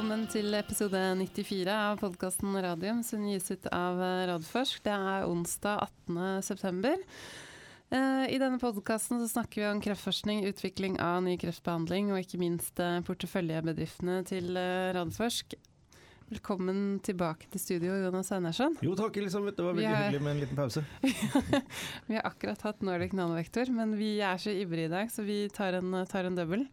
velkommen til episode 94 av podkasten Radium, som gis ut av Radforsk. Det er onsdag 18. september. Eh, I denne podkasten snakker vi om kreftforskning, utvikling av ny kreftbehandling og ikke minst eh, porteføljebedriftene til eh, Radforsk. Velkommen tilbake til studio, Jonas Einarsson. Jo takk, Elisabeth. Det var veldig har... hyggelig med en liten pause. vi har akkurat hatt Nordic Nanovektor, men vi er så ivrige i dag, så vi tar en, tar en double.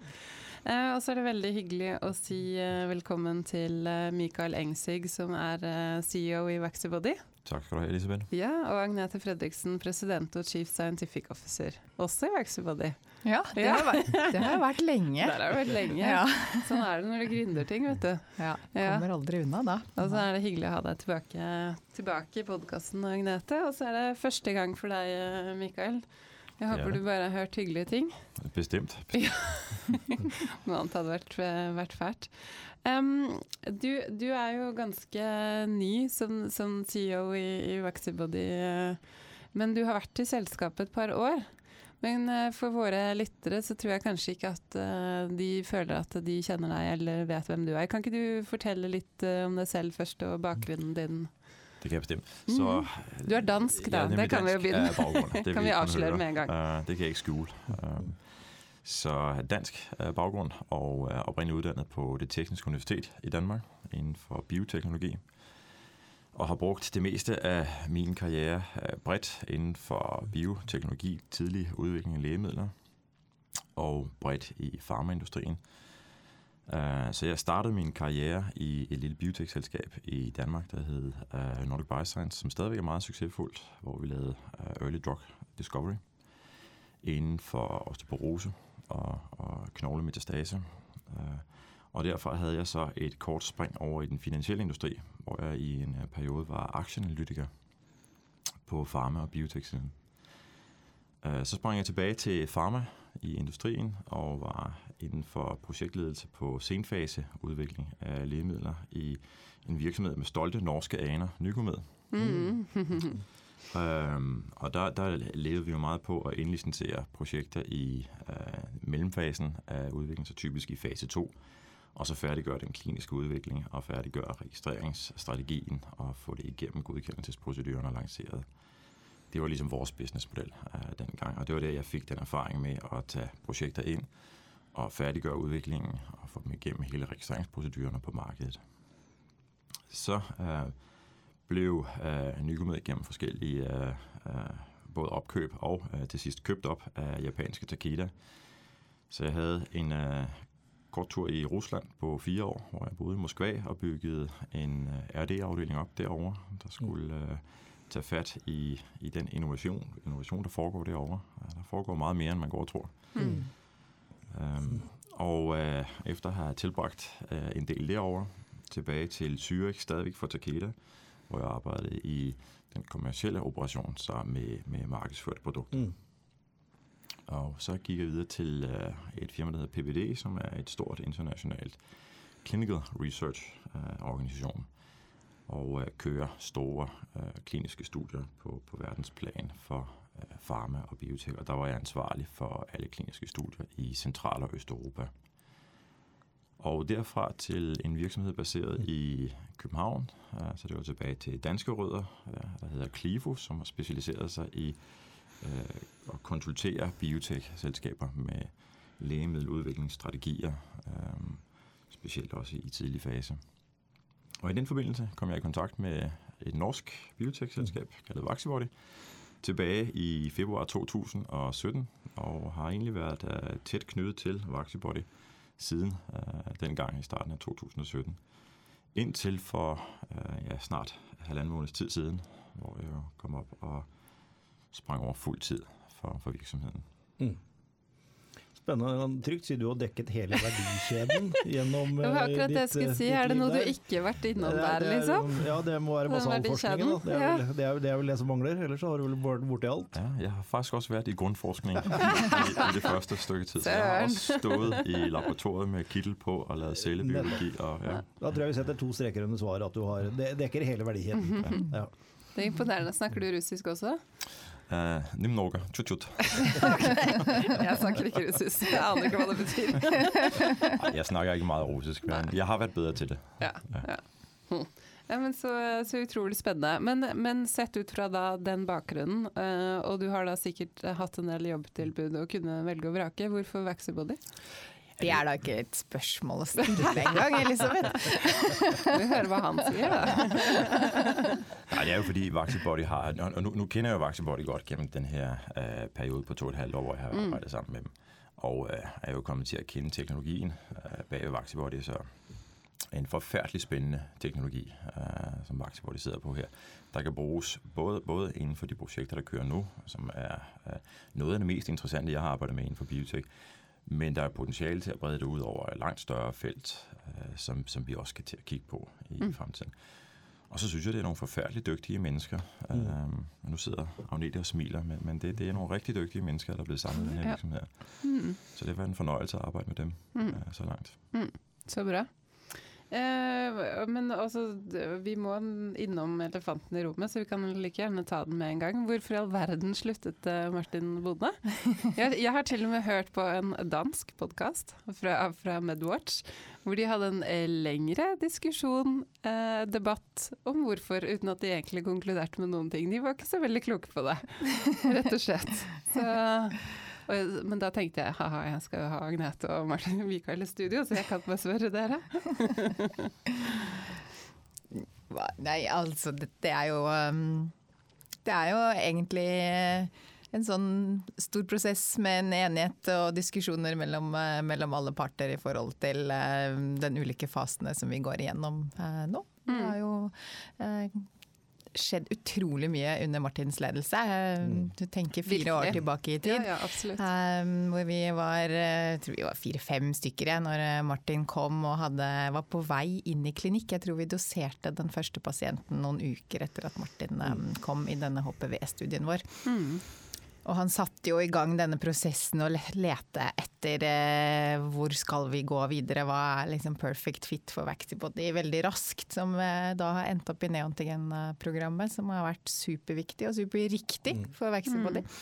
Eh, og så er det veldig hyggelig å si eh, velkommen til eh, Mikael Engsig, som er CEO i Vaxibody. Takk skal du ha, Elisabeth. Ja, Og Agnete Fredriksen, president og chief scientific officer, også i Vaxibody. Ja, det, ja. Har, vært, det har vært lenge. Der har det vært lenge. Ja. Sånn er det når du gründer ting, vet du. Ja, Kommer aldri unna da. Og så er det hyggelig å ha deg tilbake, tilbake i podkasten, Agnete. Og så er det første gang for deg, Mikael. Jeg håper du bare har hørt hyggelige ting. Bestemt. Ja. Noe annet hadde vært, vært fælt. Um, du, du, er jo ganske ny som, som CEO i, i Vaxibody, men du har vært i selskapet et par år. Men uh, for våre lyttere så tror jeg kanskje ikke at uh, de føler at de kjenner deg eller vet hvem du er. Kan ikke du fortelle litt om deg selv først, og bakgrunnen din? Det kan jeg bestemme. Så, mm. Du er dansk, da. Ja, det kan vi jo begynne med. Det kan vi avsløre med en gang. Det kan jeg ikke skjule. Så dansk baggrunn, og er opprinnelig utdannet på Det tekniske universitet i Danmark innenfor bioteknologi. Og har brukt det meste av min karriere bredt innenfor bioteknologi, tidlig utvikling av legemidler, og bredt i farmaindustrien. Uh, så jeg startet min karriere i et lille biotekselskab i Danmark, der hed uh, Nordic Bioscience, som stadigvæk er meget succesfuldt, hvor vi lavede uh, early drug discovery inden for osteoporose og, og knoglemetastase. og derfor havde jeg så et kort spring over i den finansielle industri, hvor jeg i en periode var aktieanalytiker på farma- og bioteksiden. så sprang jeg tilbage til pharma i industrien og var inden for projektledelse på senfaseudvikling av legemidler i en virksomhet med stolte norske aner, Nykomed. Mm. um, og der, der, levede vi jo meget på å indlicensere projekter i uh, mellomfasen av udvikling, så typisk i fase 2. Og så ferdiggjøre den kliniske udvikling og ferdiggjøre registreringsstrategien og få det igennem godkendelsesproceduren og lanceret det var liksom vores businessmodel uh, dengang. Og det var der jeg fikk den erfaring med at tage projekter inn og færdiggøre udviklingen og få dem igennem hele registreringsprocedurerne på markedet. Så uh, blev uh, Nycomed igennem forskellige både opkøb og til sidst købt opp av japanske Takeda. Så jeg hadde en kort tur i Rusland på fire år, hvor jeg bodde i Moskva og byggede en RD-afdeling opp derovre. Der skulle tage fat i, i den innovation, innovation, der foregår derovre. Der foregår meget mere, end man går og tror. Mm. Um, og uh, efter at have tilbragt uh, en del derovre, tilbage til Zürich, stadigvæk for Takeda, hvor jeg arbejdede i den kommercielle operation sammen med, med markedsførte produkter. Mm. Og så gikk jeg videre til uh, et firma, der hedder PVD, som er et stort internationalt clinical research uh, organisation og kører køre store øh, kliniske studier på, på verdensplan for øh, farma og biotek. Og der var jeg ansvarlig for alle kliniske studier i Central- og Østeuropa. Og derfra til en virksomhed baseret i København, så det var tilbake til danske rødder, der hedder Clivo, som har specialiseret seg i øh, å konsultere biotek-selskaber med legemiddeludviklingsstrategier, specielt også i tidlig fase. Og I den forbindelse kom jeg i kontakt med et norsk biotekselskap kaldet Vaxibody tilbake i februar 2017, og har egentlig vært uh, tett knyttet til Vaxibody siden uh, den gang i starten av 2017. Inntil for uh, ja, snart halvanden måneds tid siden, hvor jeg kom opp og sprang over fuld tid for, for virksomheden. Mm. Spennende. Trygt, siden du har dekket hele verdikjeden gjennom Det var akkurat det jeg skulle si. Er det noe du ikke har vært innom der, liksom? Ja, det må være basalforskningen. Det, er vel, det, er, det er vel det som mangler, ellers har du vel vært borti alt? Ja, jeg har faktisk også vært i grunnforskning i, i det første stykket tid. Så jeg har også stått i laboratoriet med kittel på og lavet cellebiologi. Og, ja. Da tror jeg vi setter to streker under svaret, at du har, det dekker hele verdikjeden. Ja. Det er imponerende. Snakker du russisk også? Uh, Nimnorga. Tjut-tjut. jeg snakker ikke russisk. Jeg aner ikke hva det betyr. jeg snakker ikke mye russisk, men jeg har vært bedre til det. Ja, ja. Hm. ja men så, så, utrolig spennende. Men, men, sett ut fra da den bakgrunnen, uh, og du har da sikkert hatt en del jobbtilbud og kunne velge og vrake, hvorfor Vaxibody? Det er da ikke et spørsmål å stille engang, Elisabeth. Vi hører hva han sier, da. Nei, det er jo fordi Vaxibody har Og nå, nå kjenner jeg jo Vaxibody godt gjennom denne her uh, perioden på to og et halvt år hvor jeg har mm. arbeidet sammen med dem. Og uh, er jo kommet til å kjenne teknologien uh, bak Vaxibody. Så en forferdelig spennende teknologi uh, som Vaxibody sitter på her. Der kan brukes både, både innenfor de projekter, der kører nå, som er uh, noe av det mest interessante jeg har arbeidet med innenfor biotek men der er potentiale til å brede det ut over et langt større felt, øh, som, som, vi også skal til å kigge på i mm. fremtiden. Og så synes jeg det er noen forfærdeligt dygtige mennesker. Mm. Øhm, nå sitter Agnete og smiler, men, men det, det, er noen riktig dygtige mennesker der er blevet samlet i denne virksomheten. Mm. Så det var en fornøjelse å arbejde med dem uh, så langt. Mm. Så bra. Eh, men altså, vi må innom elefanten i rommet, så vi kan like gjerne ta den med en gang. Hvorfor i all verden sluttet uh, Martin Bonde? Jeg, jeg, har til og med hørt på en dansk podkast fra, fra, Medwatch, hvor de hadde en eh, lengre diskusjon, eh, debatt, om hvorfor, uten at de egentlig konkluderte med noen ting. De var ikke så veldig kloke på det, rett og slett. Så men da tenkte jeg haha, jeg skal jo ha Agnete og Martin Mikael i studio, så jeg kan bare spørre dere. Nei, altså det er jo um, Det er jo egentlig en sånn stor prosess med en enighet og diskusjoner mellom, uh, mellom alle parter i forhold til uh, den ulike fasene som vi går igjennom uh, nå. Det mm. er jo skjedd utrolig mye under Martins ledelse. Mm. Du tenker fire Virkelig. år tilbake i tid. Ja, ja, um, hvor vi var, eh, var fire-fem stykker igjen når eh, Martin kom og hadde, var på vei inn i klinikk. Jeg tror vi doserte den første pasienten noen uker etter at Martin mm. kom i denne HPV-studien vår. Mm. Og han satte jo i gang denne prosessen å lete etter eh, hvor skal vi gå videre, hva er liksom perfect fit for Vaxibody veldig raskt. Som eh, da har endt opp i Neontigen-programmet, som har vært superviktig og superriktig mm. for Vaxibody. Mm.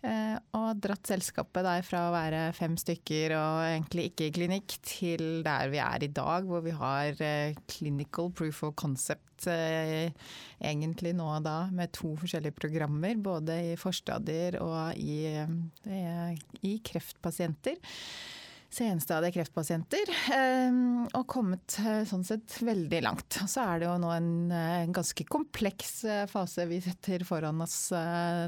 Eh, og dratt selskapet der fra å være fem stykker og egentlig ikke klinikk, til der vi er i dag, hvor vi har eh, clinical proof of concept eh, egentlig nå da med to forskjellige programmer, både i forstadier og i, i kreftpasienter senstadige kreftpasienter, og kommet sånn sett veldig langt. Så er det jo nå en, en ganske kompleks fase vi setter foran oss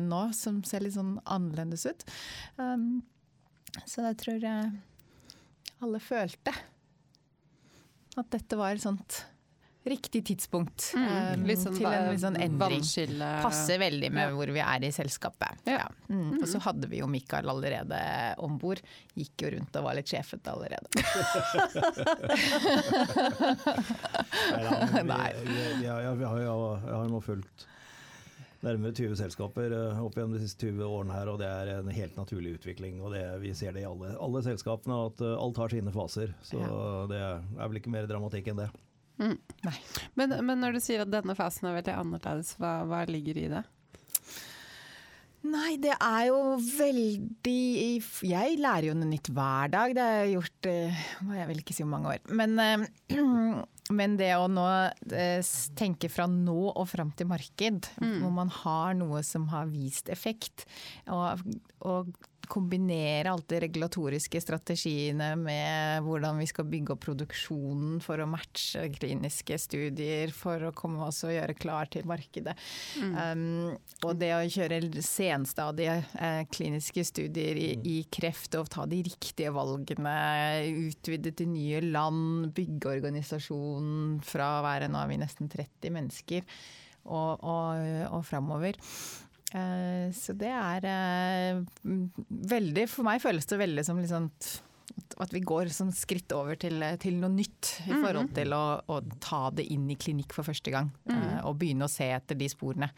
nå, som ser litt sånn annerledes ut. Så jeg tror alle følte at dette var et sånt riktig tidspunkt mm, um, sånn, til en litt sånn endring. Passer veldig med ja. hvor vi er i selskapet. Ja. Ja. Mm. Mm. Og så hadde vi jo Mikael allerede om bord. Gikk jo rundt og var litt sjefete allerede. Nei, jeg har nå fulgt nærmere 20 selskaper uh, opp gjennom de siste 20 årene her, og det er en helt naturlig utvikling. og det, Vi ser det i alle, alle selskapene, at uh, alt har sine faser. Så det er vel ikke mer dramatikk enn det. Mm. Men, men, når du sier at denne fasen er veldig annerledes, hva, hva ligger i det? Nei, det er jo veldig Jeg lærer jo noe nytt hver dag. Det har jeg gjort eh, Jeg vil ikke si hvor mange år. Men, eh, men det å nå eh, tenke fra nå og fram til marked, mm. hvor man har noe som har vist effekt, og, og kombinere alt de regulatoriske strategiene med hvordan vi skal bygge opp produksjonen for å matche kliniske studier, for å komme oss og gjøre klar til markedet. Mm. Um, og det å kjøre senstadige eh, kliniske studier i, i, kreft og ta de riktige valgene, utvide til nye land, bygge organisasjonen fra å være nå er vi nesten 30 mennesker og, og, og framover. Eh, så det er eh, veldig For meg føles det veldig som liksom at vi går sånn skritt over til, til noe nytt i mhm. forhold til å, å, ta det inn i klinikk for første gang. Mm. og begynne å se etter de sporene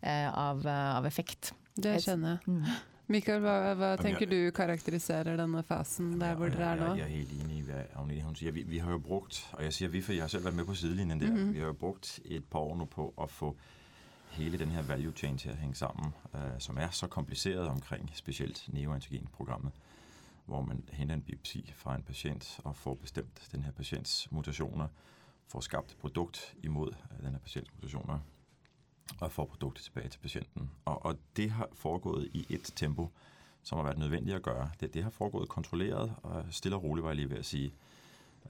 av, av effekt. Det skjønner jeg. Mm. Mikael, hva, hva, tenker du karakteriserer denne fasen der hvor dere er nå? Jeg er helt enig i hva Agnete hun sier. Vi, vi, har jo brukt, og jeg sier vi for jeg har selv vært med på sidelinjen der, mm -hmm. vi har jo brukt et par år nå på å få hele den her value chain til at hænge sammen, øh, som er så kompliceret omkring specielt neoantigenprogrammet, hvor man henter en biopsi fra en patient og får bestemt den her patients mutationer, får skabt et produkt imod øh, den her patients mutationer, og får produktet tilbage til patienten. Og, og det har foregået i et tempo, som har været nødvendigt at gøre. Det, det har foregået kontrolleret og stille og roligt, var jeg lige ved at sige.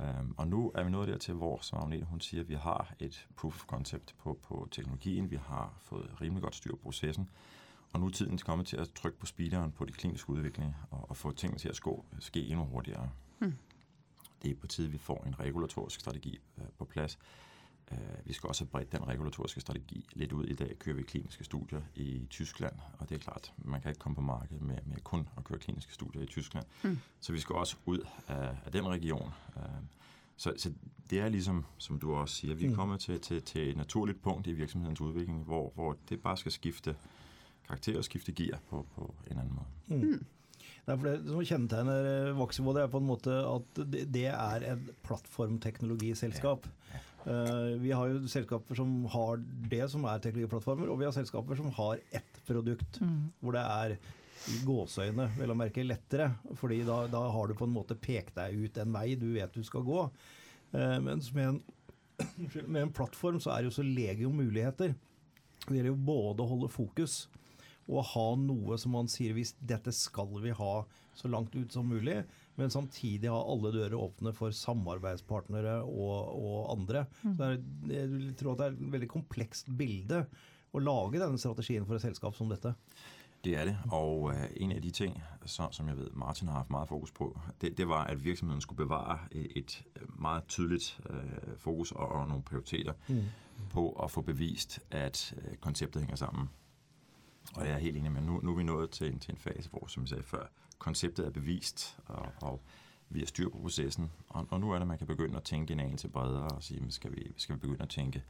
Um, og nu er vi nået dertil, hvor, som Agnete hun siger, vi har et proof of concept på, på teknologien, vi har fået rimelig godt styr på processen, og nu er tiden kommet til at trykke på speederen på de kliniske udvikling og, og få tingene til at ske, ske endnu hurtigere. Hmm. Det er på tide, vi får en regulatorisk strategi uh, på plads, Øh, vi skal også bredt den regulatoriske strategi lidt ud. I dag kører vi kliniske studier i Tyskland, og det er klart, man kan ikke komme på markedet med, med kun at køre kliniske studier i Tyskland. Mm. Så vi skal også ud af, af den region. Øh, så, så det er ligesom, som du også siger, vi er mm. kommet til, til, til et naturligt punkt i virksomhedens udvikling, hvor, hvor det bare skal skifte karakter og skifte gear på, på en anden måde. Mm. Det Nei, for Det som kjennetegner Voximo, det er på en måte at det er et plattformteknologiselskap. Ja. Ja. Eh, vi har jo selskaper som har det som er teknologiplattformer, og vi har selskaper som har ett produkt. Mm. Hvor det er i gåseøyne, vel å merke, lettere. fordi da, da, har du på en måte pekt deg ut en vei du vet du skal gå. Eh, mens med en, med en plattform så er det jo så legio muligheter. Det gjelder jo både å holde fokus og ha noe som man sier hvis dette skal vi ha så langt ut som mulig, men samtidig ha alle dører åpne for samarbeidspartnere og, og andre. Mm. Så jeg tror at det er et veldig komplekst bilde å lage denne strategien for et selskap som dette. Det er det, og uh, en av de ting, som, som jeg ved Martin har haft meget fokus på, det, det var, at virksomheden skulle bevare et meget tydeligt uh, fokus og, og nogle prioriteter mm. på at få bevist, at konseptet konceptet hænger sammen. Og jeg er helt enig med, nu, nu er vi nået til en, til en fase, hvor, som jeg sagde før, konceptet er bevist, og, og vi har styr på processen. Og, og nu er det, at man kan begynde at tænke en anelse bredere og sige, skal vi, skal vi begynde at tænke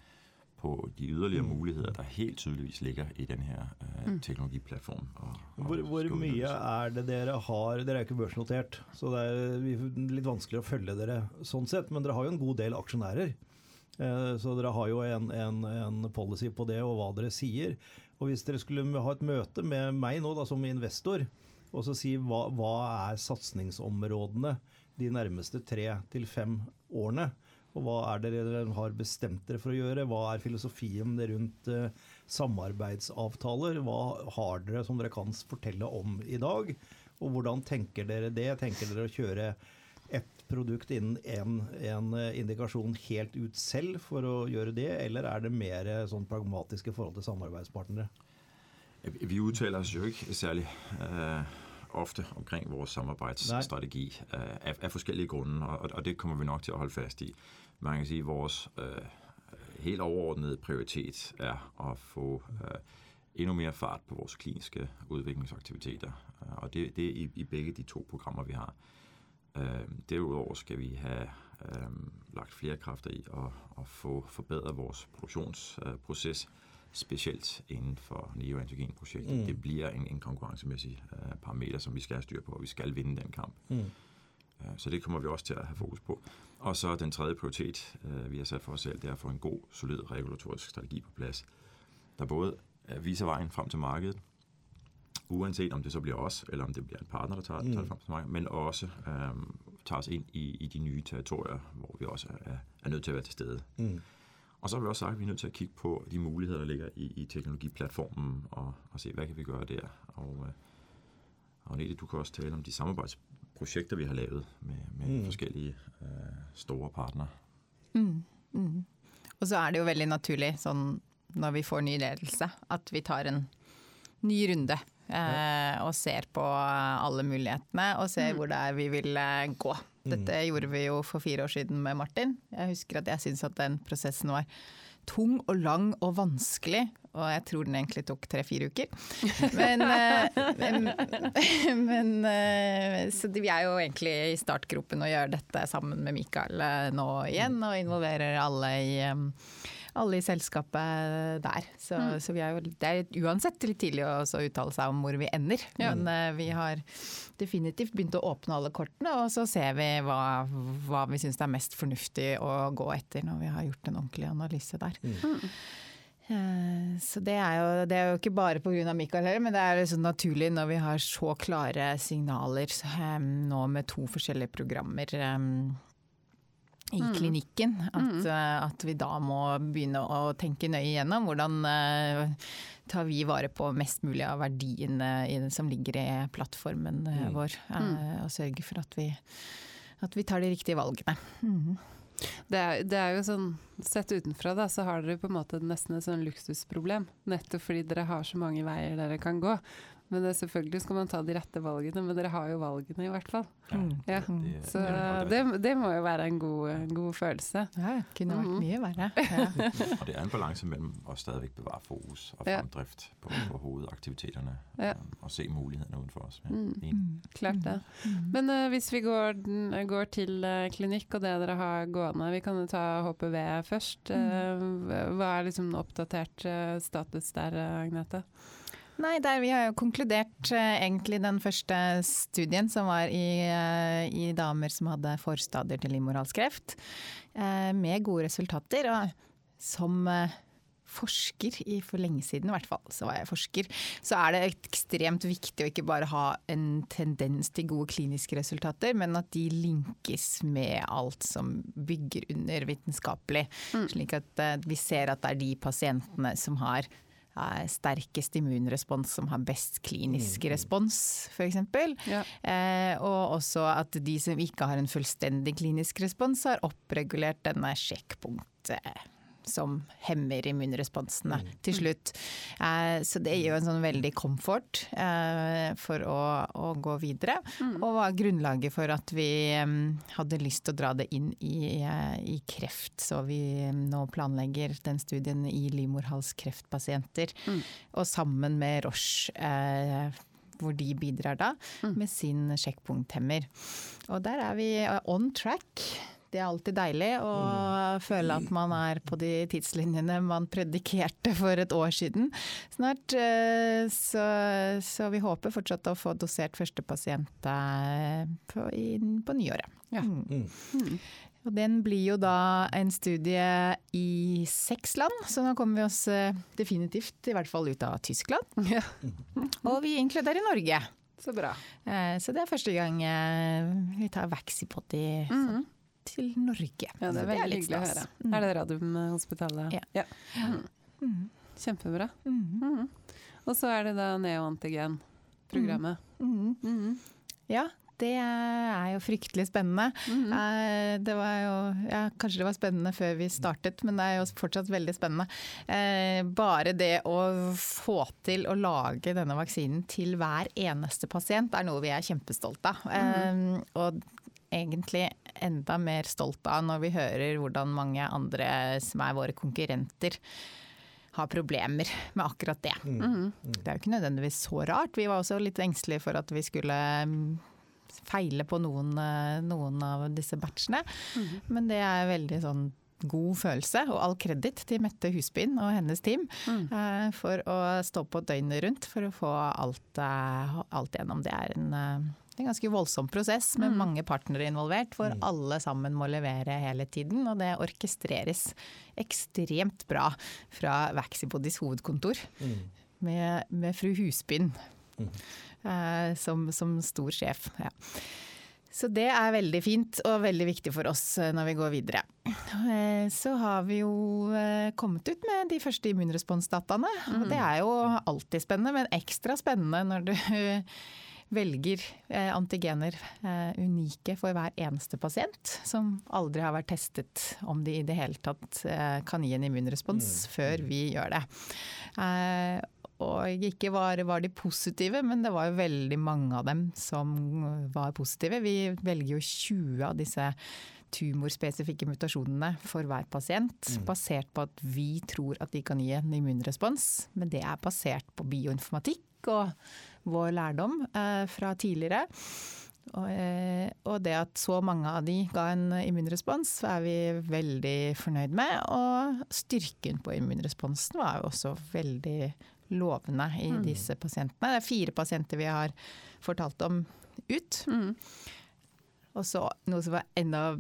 på de yderligere mm. muligheder, der helt tydeligvis ligger i den her uh, mm. teknologiplatform. Og, og hvor, hvor mye er det dere har Dere er ikke børsnotert, så det er litt vanskelig å følge dere sånn sett, men dere har jo en god del aksjonærer. Eh, så dere har jo en, en, en, policy på det og hva dere sier. Og hvis dere skulle ha et møte med meg nå da, som investor, og så si hva, hva er satsingsområdene de nærmeste tre til fem årene? Og hva er det dere har bestemt dere for å gjøre? Hva er filosofien rundt uh, samarbeidsavtaler? Hva har dere som dere kan fortelle om i dag? Og hvordan tenker dere det? Tenker dere å kjøre ett produkt innen en, en, eh, indikasjon helt ut selv for å gjøre det, eller er det mer eh, sånn pragmatiske forhold til samarbeidspartnere? Vi uttaler oss jo ikke særlig uh, ofte omkring vår samarbejdsstrategi øh, af, af forskjellige grunde, og, og, det kommer vi nok til å holde fast i. Man kan si vores øh, helt overordnede prioritet er at få øh, endnu mere fart på vores kliniske udviklingsaktiviteter. Og det, det er i, i begge de to programmer, vi har. Øh, derudover skal vi have øh, lagt flere kræfter i at, at få forbedret vores produktionsproces, specielt inden for neoantigenprojektet. Mm. Det bliver en, en konkurrencemæssig øh, parameter, som vi skal have styr på, og vi skal vinde den kamp. Mm. Øh, så det kommer vi også til at have fokus på. Og så den tredje prioritet, øh, vi har sat for os selv, det er at få en god, solid regulatorisk strategi på plads, der både viser vejen frem til markedet, uanset om det så bliver os, eller om det bliver en partner, der tager, mm. tager det frem til markedet, men også øhm, tager os ind i, i de nye territorier, hvor vi også er, er nødt til at være til stede. Mm. Og så har vi også sagt, at vi er nødt til at kigge på de muligheder, der ligger i, i teknologiplatformen, og, og se, hvad kan vi gøre der. Og, øh, og Nette, du kan også tale om de samarbejdsprojekter, vi har lavet med, med mm. forskellige øh, store partnere. Mm. Mm. Og så er det jo veldig naturlig, sånn når vi får ny ledelse, at vi tar en ny runde Eh, og ser på alle mulighetene og ser mm. hvor det er vi vil eh, gå. Dette mm. gjorde vi jo for fire år siden med Martin. Jeg husker at jeg syntes at den prosessen var tung og lang og vanskelig. Og jeg tror den egentlig tok tre-fire uker. Men, eh, men, men, Så vi er jo egentlig i startgropen og gjør dette sammen med Mikael nå igjen. Og involverer alle i alle i selskapet der. Så, mm. så er jo, det er uansett litt tidlig å uttale seg om hvor vi ender. Ja. Men uh, vi har definitivt begynt å åpne alle kortene, og så ser vi hva, hva vi syns er mest fornuftig å gå etter når vi har gjort en ordentlig analyse der. Mm. Eh, så det er, jo, det er jo ikke bare pga. Mikael heller, men det er liksom naturlig når vi har så klare signaler um, nå med to forskjellige programmer um, i mm. klinikken, at, mm. uh, at, vi da må begynne å tenke nøye igjennom hvordan uh, tar vi vare på mest mulig av verdiene i, som ligger i plattformen uh, vår, og sørge for at vi, at vi, tar de riktige valgene. Mm. Det er, det er, jo sånn, Sett utenfra da, så har dere på en måte nesten et sånn luksusproblem. Nettopp fordi dere har så mange veier dere kan gå. Men det, selvfølgelig skal man ta de rette valgene, men dere har jo valgene i hvert fall. Mm. Ja. Det, så det, det, må jo være en god, en god følelse. Ja, det kunne vært mm. mye verre. Ja. og det er en balanse mellom å stadig bevare fokus og fremdrift på, på hovedaktivitetene, ja. og se mulighetene utenfor oss. Mm. mm. Klart det. Mm. Men uh, hvis vi går, går til uh, klinikk og det dere har gående, vi kan jo ta HPV først. Uh, hva er liksom oppdatert status der, Agnete? Nei, der vi har jo konkludert eh, egentlig den første studien som var i, eh, i damer som hadde forstadier til livmorhalskreft, eh, med gode resultater. Og som eh, forsker, i, for lenge siden i hvert fall, så var jeg forsker, så er det ekstremt viktig å ikke bare ha en tendens til gode kliniske resultater, men at de linkes med alt som bygger under vitenskapelig. Mm. Slik at eh, vi ser at det er de pasientene som har sterkest immunrespons som har best klinisk mm. respons, f.eks. Ja. Eh, og også at de som ikke har en fullstendig klinisk respons, har oppregulert denne sjekkpunktet som hemmer immunresponsene mm. til slutt. Eh, så det gir jo en sånn veldig komfort eh, for å, å, gå videre. Mm. Og var grunnlaget for at vi eh, hadde lyst til å dra det inn i, uh, i, kreft. Så vi um, nå planlegger den studien i livmorhalskreftpasienter. Mm. Og sammen med Roche eh, hvor de bidrar da mm. med sin sjekkpunkthemmer. Og der er vi on track. Det er alltid deilig å mm. føle at man er på de tidslinjene man predikerte for et år siden snart. Eh, så, så vi håper fortsatt å få dosert første pasient eh, på, på nyåret. Ja. Mm. mm. Mm. Og den blir jo da en studie i seks land, så nå kommer vi oss eh, definitivt i hvert fall ut av Tyskland. Ja. Og vi inkluderer Norge. Så bra. Så det er første gang vi tar Vaxipod i mm til Norge. Ja, det er veldig det er hyggelig å høre. Mm. Er det Radiumhospitalet? Ja. ja. Mm. mm. Kjempebra. Mm. Og så er det da neoantigen-programmet. Mm. Mm. Ja, det er jo fryktelig spennende. Mm -hmm. Det var jo, ja, kanskje det var spennende før vi startet, men det er jo fortsatt veldig spennende. Eh, bare det å få til å lage denne vaksinen til hver eneste pasient er noe vi er kjempestolte av. Mm -hmm. Og egentlig enda mer stolt av når vi hører hvordan mange andre som er våre konkurrenter har problemer med akkurat det. Mm. Mm. Det er jo ikke nødvendigvis så rart. Vi var også litt engstelige for at vi skulle mm, feile på noen, eh, noen av disse batchene. Mm. Men det er veldig sånn god følelse, og all kreditt til Mette Husbyen og hennes team mm. uh, for å stå på døgnet rundt for å få alt, uh, alt gjennom. Det er en uh, det er en ganske voldsom prosess med mm. mange partnere involvert, hvor mm. alle sammen må levere hele tiden. Og det orkestreres ekstremt bra fra Vaxibodys hovedkontor, mm. med, med, fru Husbyn mm. eh, som, som, stor sjef. Ja. Så det er veldig fint og veldig viktig for oss eh, når vi går videre. Eh, så har vi jo eh, kommet ut med de første immunresponsdataene. Mm. det er jo alltid spennende, men ekstra spennende når du velger eh, antigener eh, unike for hver eneste pasient, som aldri har vært testet om de i det hele tatt eh, kan gi en immunrespons mm. før vi gjør det. Og ikke var, var, de positive, men det var jo veldig mange av dem som var positive. Vi velger jo 20 av disse tumorspesifikke mutasjonene for hver pasient, mm. basert på at vi tror at de kan gi en immunrespons. Men det er basert på bioinformatikk og vår lærdom eh, fra tidligere. Og, eh, det at så mange av de ga en immunrespons, er vi veldig fornøyd med. Og styrken på immunresponsen var jo også veldig lovende i mm. disse pasientene. Det er fire pasienter vi har fortalt om ut. Mm. Og så Noe som var enda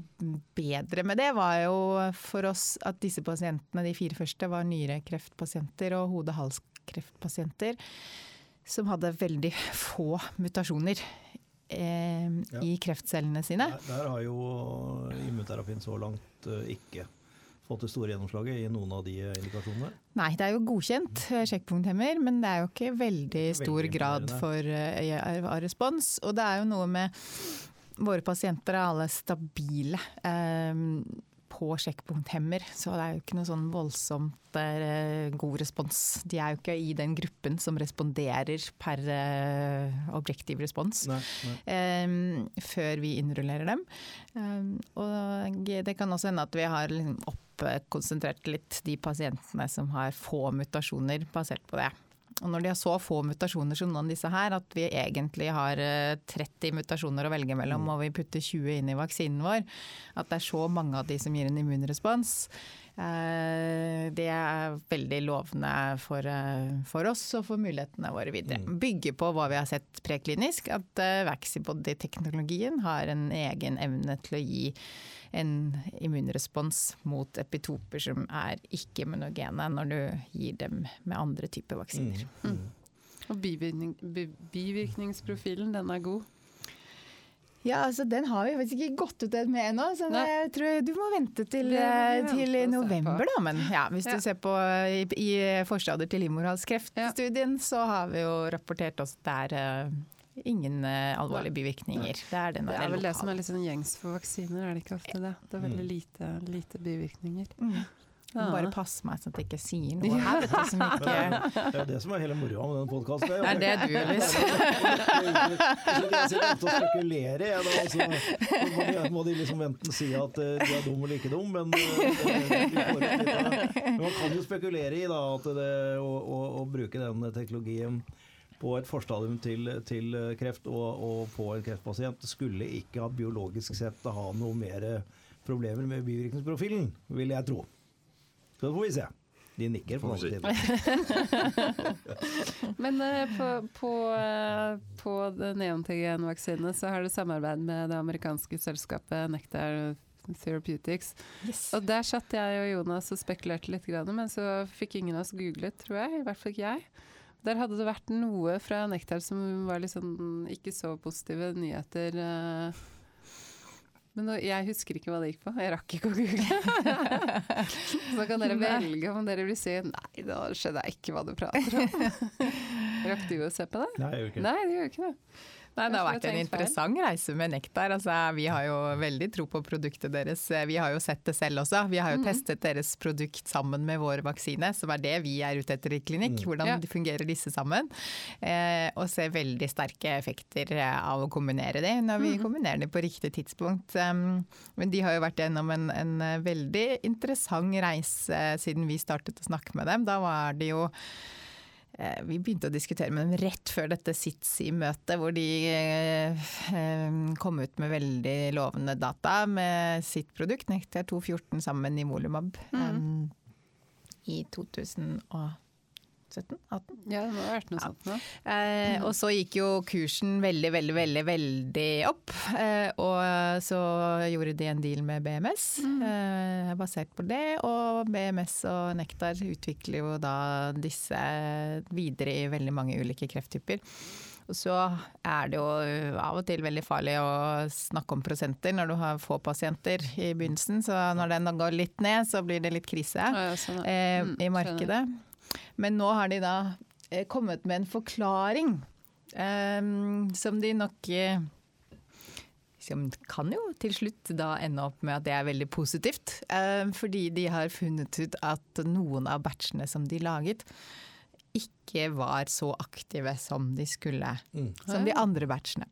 bedre med det, var jo for oss at disse pasientene, de fire første, var nyrekreftpasienter og hode-hals-kreftpasienter som hadde veldig få mutasjoner eh, Ja. i kreftcellene sine. Der, der har jo immunterapien så langt eh, ikke fått det store gjennomslaget i noen av de indikasjonene. Nei, det er jo godkjent eh, sjekkpunkthemmer, men det er jo ikke veldig stor Veldig grad for, uh, av respons. Og det er jo noe med Våre pasienter er alle stabile eh, på sjekkpunkthemmer, så det er jo ikke noe sånn voldsomt eh, god respons. De er jo ikke i den gruppen som responderer per eh, objektiv respons. Nei, nei. Um, før vi innrullerer dem. Um, og det kan også hende at vi har liksom oppkonsentrert litt de pasientene som har få mutasjoner basert på det. Og når de har så få mutasjoner som noen av disse her, at vi egentlig har eh, 30 mutasjoner å velge mellom, og vi putter 20 inn i vaksinen vår, at det er så mange av de som gir en immunrespons, eh, det er veldig lovende for, eh, for oss og for mulighetene våre videre. Bygge på hva vi har sett preklinisk, at Vaxibody-teknologien har en egen evne til å gi en immunrespons mot epitoper som er ikke-immunogene når du gir dem med andre typer vaksiner. Mm. Og bivirkning, bivirkningsprofilen, den er god. Ja, altså Den har vi faktisk ikke gått ut med ennå, så jeg tror du må vente til, Det må vi eh, til november, da. Men ja, hvis Ja. du ser på i, i forstadier til livmorhalskreftstudien, så har vi jo rapportert oss der eh, ingen eh, alvorlige bivirkninger. Det er, Det er vel det som er litt sånn gjengs for vaksiner, er det ikke ofte det? Det er veldig lite, lite bivirkninger. Mm. Ja. Bare pass meg sånn at jeg ikke sier noe her, vet du, som ikke Det er jo det som er hele moroa med den podkasten. Det er det du, Elis. Jeg sitter ofte og spekulerer. Jeg, da, altså, må, de, må de liksom enten si at eh, de er dum eller ikke dum, men, eh, men man kan jo spekulere i da, at det, å, å, å bruke den teknologien på et forstadium til, til kreft og, og på en kreftpasient skulle ikke ha biologisk sett ha noe mer problemer med bivirkningsprofilen, vil jeg tro. Så det får vi se. De nikker på Får vi den tiden. Men eh, på, på, eh, på det neontegenvaksine så har du samarbeid med det amerikanske selskapet Nectar Therapeutics. Yes. Og der satt jeg og Jonas og spekulerte litt, men så fikk ingen av oss googlet, tror jeg. I hvert fall ikke jeg. Der hadde det vært noe fra Nektar som var litt sånn ikke så positive nyheter. eh. Men nå, jeg husker ikke hva det gikk på. Jeg rakk ikke å google. så kan dere velge om dere vil si nei, da skjønner jeg ikke hva du prater om. Rakk du å se på det? Nei, jeg gjør ikke det. Nei, det gjør ikke det. Nei, det har vært en interessant reise med Nektar. Altså, vi har jo veldig tro på produktet deres. Vi har jo sett det selv også. Vi har jo mm. testet deres produkt sammen med vår vaksine, som er det vi er ute etter i klinikk. Mm. Hvordan Ja. fungerer disse sammen. Eh, og ser veldig sterke effekter eh, av å kombinere de, når vi mm. kombinerer de på riktig tidspunkt. Um, men de har jo vært gjennom en, en eh, veldig interessant reise eh, siden vi startet å snakke med dem. Da var det jo Eh, Vi begynte å diskutere med dem rett før dette SITSI-møtet, hvor de eh, eh, kom ut med veldig lovende data med sitt produkt, Nektar 214 sammen i Volumab, Mm. eh, i 2017-18. Ja, det må ha vært noe Ja. sånt Ja. Eh, og så gikk jo kursen veldig, veldig, veldig veldig opp. Eh, og så gjorde de en deal med BMS eh, basert på det. Og BMS og Nektar utvikler jo da disse videre i veldig mange ulike krefttyper. Og så er det jo av og til veldig farlig å snakke om prosenter når du har få pasienter i begynnelsen. Så når den går litt ned, så blir det litt krise Ja, sånn, ja. eh, Mm, i markedet. Men nå har de da eh, kommet med en forklaring um, som de nok eh, som kan jo til slutt da ende opp med at det er veldig positivt. Eh, fordi de har funnet ut at noen av batchene som de laget, ikke var så aktive som de skulle. Mm. Som de andre batchene.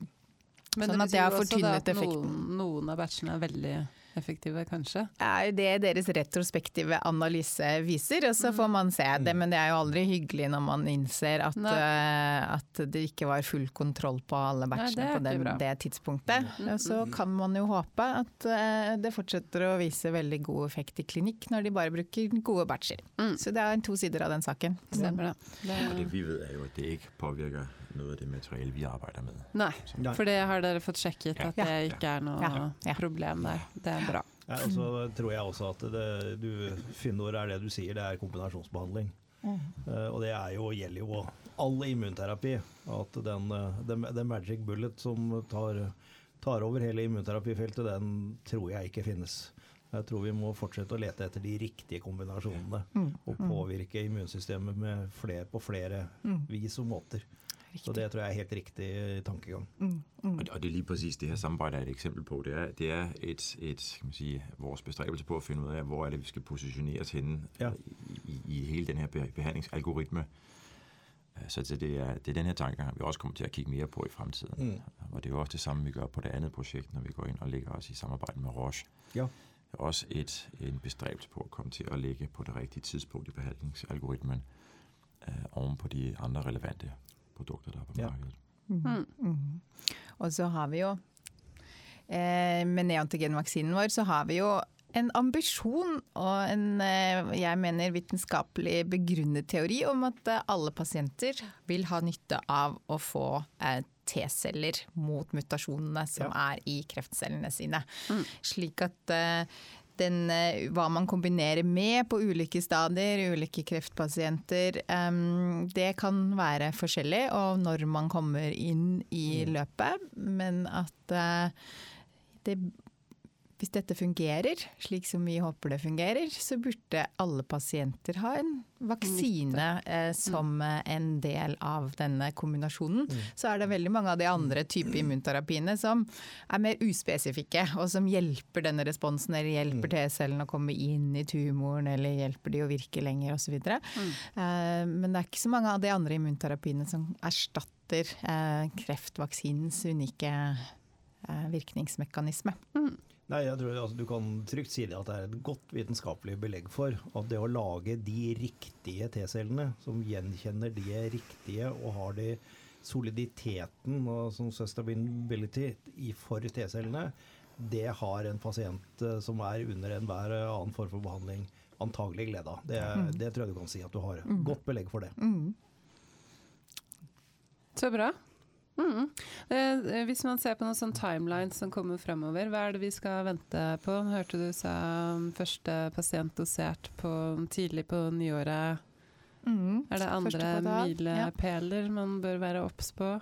Men sånn at det betyr har fortynnet at effekten. Noen, noen av batchene er veldig effektive, kanskje. er jo det deres retrospektive analyse viser, og så får man se det. Men det er jo aldri hyggelig når man innser at, Nei. eh, at det ikke var full kontroll på alle batchene det er på den, det tidspunktet. Og så kan man jo håpe at uh, det fortsetter å vise veldig god effekt i klinikk når de bare bruker gode batcher. Mm. Så det er to sider av den saken. Stemmer det. det Og det vi vet er jo, at det ikke påvirker noget av det materiale, vi arbeider med. Nei, for det har dere fått sjekket at Ja. det ikke er noe Ja. Ja. problem der. Det er bra. Ja, og så tror jeg også at det, du, finner er det du sier, det er kombinasjonsbehandling. Eh, og det er jo, gjelder jo all immunterapi. At den, eh, den, den magic bullet som tar, tar over hele immunterapifeltet, den tror jeg ikke finnes. Jeg tror vi må fortsette å lete etter de riktige kombinasjonene. Mm. Og påvirke immunsystemet med flere, på flere Mm. vis og måter. Så det tror jeg er helt riktig tankegang. Mm. Mm. Og, det er lige præcis det her samarbejde er et eksempel på. Det er, det er et, et, kan man sige, vores bestræbelse på at finde ud af, hvor er det, vi skal positionere os henne Ja. i, i, hele den her behandlingsalgoritme. Øh, Så det det er, det er den her tankegang, vi også kommer til at kigge mere på i fremtiden. Mm. Og det er jo også det samme, vi gør på det andet projekt, når vi går ind og lægger os i samarbejde med Roche. Ja. Det er også et, en bestræbelse på at komme til at lægge på det rigtige tidspunkt i behandlingsalgoritmen øh, oven på de andre relevante produkter, der er på Ja. markedet. Mm. Mm. Og så har vi jo eh, Med neantigenvaksinen vår så har vi jo en ambisjon og en eh, jeg mener vitenskapelig begrunnet teori om at eh, alle pasienter vil ha nytte av å få eh, T-celler mot mutasjonene som er i kreftcellene sine. Mm. Slik at den, eh, hva man kombinerer med på ulike stadier, ulike kreftpasienter, Um, det kan være forskjellig, og når man kommer inn i Mm. løpet. Men at uh, det, hvis dette fungerer slik som vi håper det fungerer, så burde alle pasienter ha en vaksine eh, som mm. en del av denne kombinasjonen. Mm. Så er det veldig mange av de andre type immunterapiene som er mer uspesifikke, og som hjelper denne responsen, eller hjelper Mm. T-cellene å komme inn i tumoren, eller hjelper de å virke lenger osv. Mm. Eh, men det er ikke så mange av de andre immunterapiene som erstatter eh, kreftvaksinens unike eh, virkningsmekanisme. Nei, jeg tror altså, Du kan trygt si det at det er et godt vitenskapelig belegg for at det å lage de riktige T-cellene, som gjenkjenner de riktige og har de soliditeten og sånn sustainability i for T-cellene, det har en pasient eh, som er under enhver annen form for behandling antagelig glede av. Det, det tror jeg du kan si at du har. Godt belegg for det. Mm. Så bra. Mm. Eh, hvis man ser på noen sånn timeline som kommer fremover, hva er det vi skal vente på? Hørte du sa første pasient dosert på, tidlig på nyåret. Mm. Er det andre milepæler ja. man bør være obs på?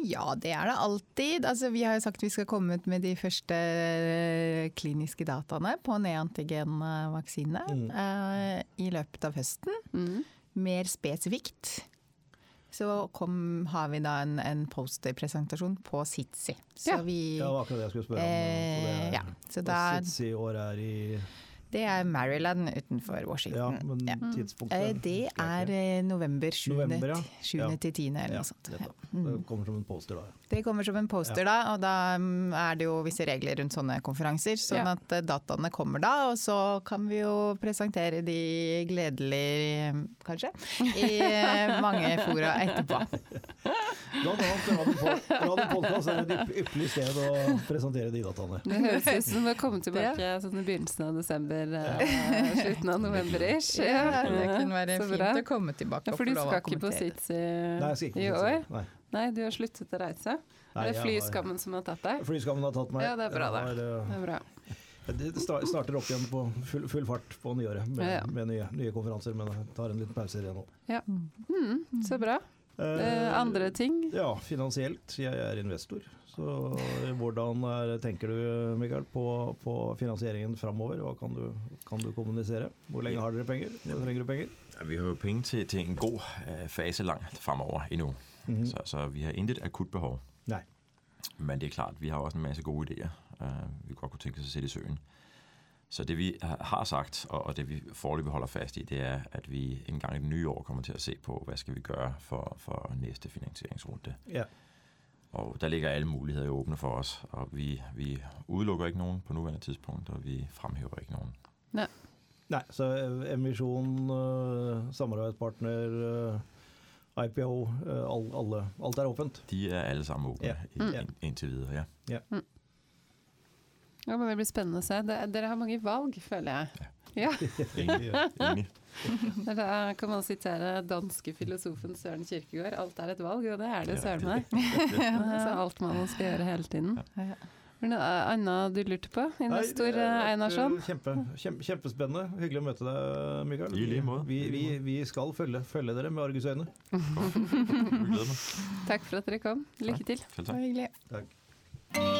Ja, det er det alltid. Altså, vi har jo sagt vi skal komme ut med de første eh, kliniske dataene på neantigenvaksine Mm. eh, i løpet av høsten. Mm. Mer spesifikt så kom, har vi da en, en posterpresentasjon på Sitsi. Så Ja. vi Ja, det var akkurat det jeg skulle spørre om. eh, Så det, ja, så og da, Sits i år er i det er Maryland utenfor Washington. Ja, men Ja. tidspunktet Eh, Det er eh, november 7. November, ja. 7. Ja. til 10. eller Ja, noe sånt. Ja. Mm. Det kommer som en poster da. Det kommer som en poster da, og da mm, er det jo visse regler rundt sånne konferanser. Sånn Ja. at eh, dataene kommer da, og så kan vi jo presentere de gledelig, kanskje, i mange fora etterpå. Blant annet Radio Podcast er et ypp- ypperlig sted å presentere de dataene. Det høres ut som å komme tilbake sånn i begynnelsen av desember, eh, slutten av november-ish. Ja, det kunne være fint bra. å komme tilbake Ja, og få du lov å kommentere. For i, skal ikke på ikke i år? Nei. Nei, du har sluttet å reise? Nei, er det flyskammen har- som har tatt deg? Flyskammen har tatt meg. Ja, det er bra, da. Det eh, er bra. Det starter opp igjen på full, full fart på nyåret med, Ja, ja. med nye, nye konferanser, men jeg tar en liten pause igjen nå. nå. Mm, så bra. Eh, andre ting? Ja, finansielt. Jeg er investor. Så hvordan er, tenker du Mikael, på, på finansieringen framover? Hva kan du, kan du kommunisere? Hvor lenge har dere penger? Hvor trenger du penger? Ja, Vi har jo penger til, til en god øh, fase langt fremover Mm -hmm. Så, så vi har intet akutt behov. Nei. Men det er klart, vi har også en masse gode ideer øh, vi godt kunne tenke oss å sette i søen. Så det vi har- sagt, og, og det vi foreløpig holder fast i, det er, at vi en gang i det nye år kommer til å se på, hva skal vi gjøre for, for neste finansieringsrunde. Ja. Og der ligger alle muligheder åbne for os, og vi, vi udelukker ikke nogen på nuværende tidspunkt, og vi fremhæver ikke nogen. Nei, så eh, emisjon, eh, samarbeidspartner, eh, IPO, alle, alt er åpent. De er alle sammen åpne Ja. ja. Mm. inntil videre, ja. Ja, men Det blir spennende å se. Dere har mange valg, føler jeg. Ja. Enig. Da kan man sitere danske filosofen Søren Kirkegård. Alt er et valg, og det er det søren meg. Så alt man skal gjøre hele tiden. Ja. Er det noe annet du lurte på? Investor har Einarsson? eh, Kjempe, kjempe, kjempespennende. Hyggelig å møte deg, Mikael. Vi, vi, vi skal følge, følge dere med argusøyne. Takk for at dere kom. Lykke til. Det var hyggelig. Takk.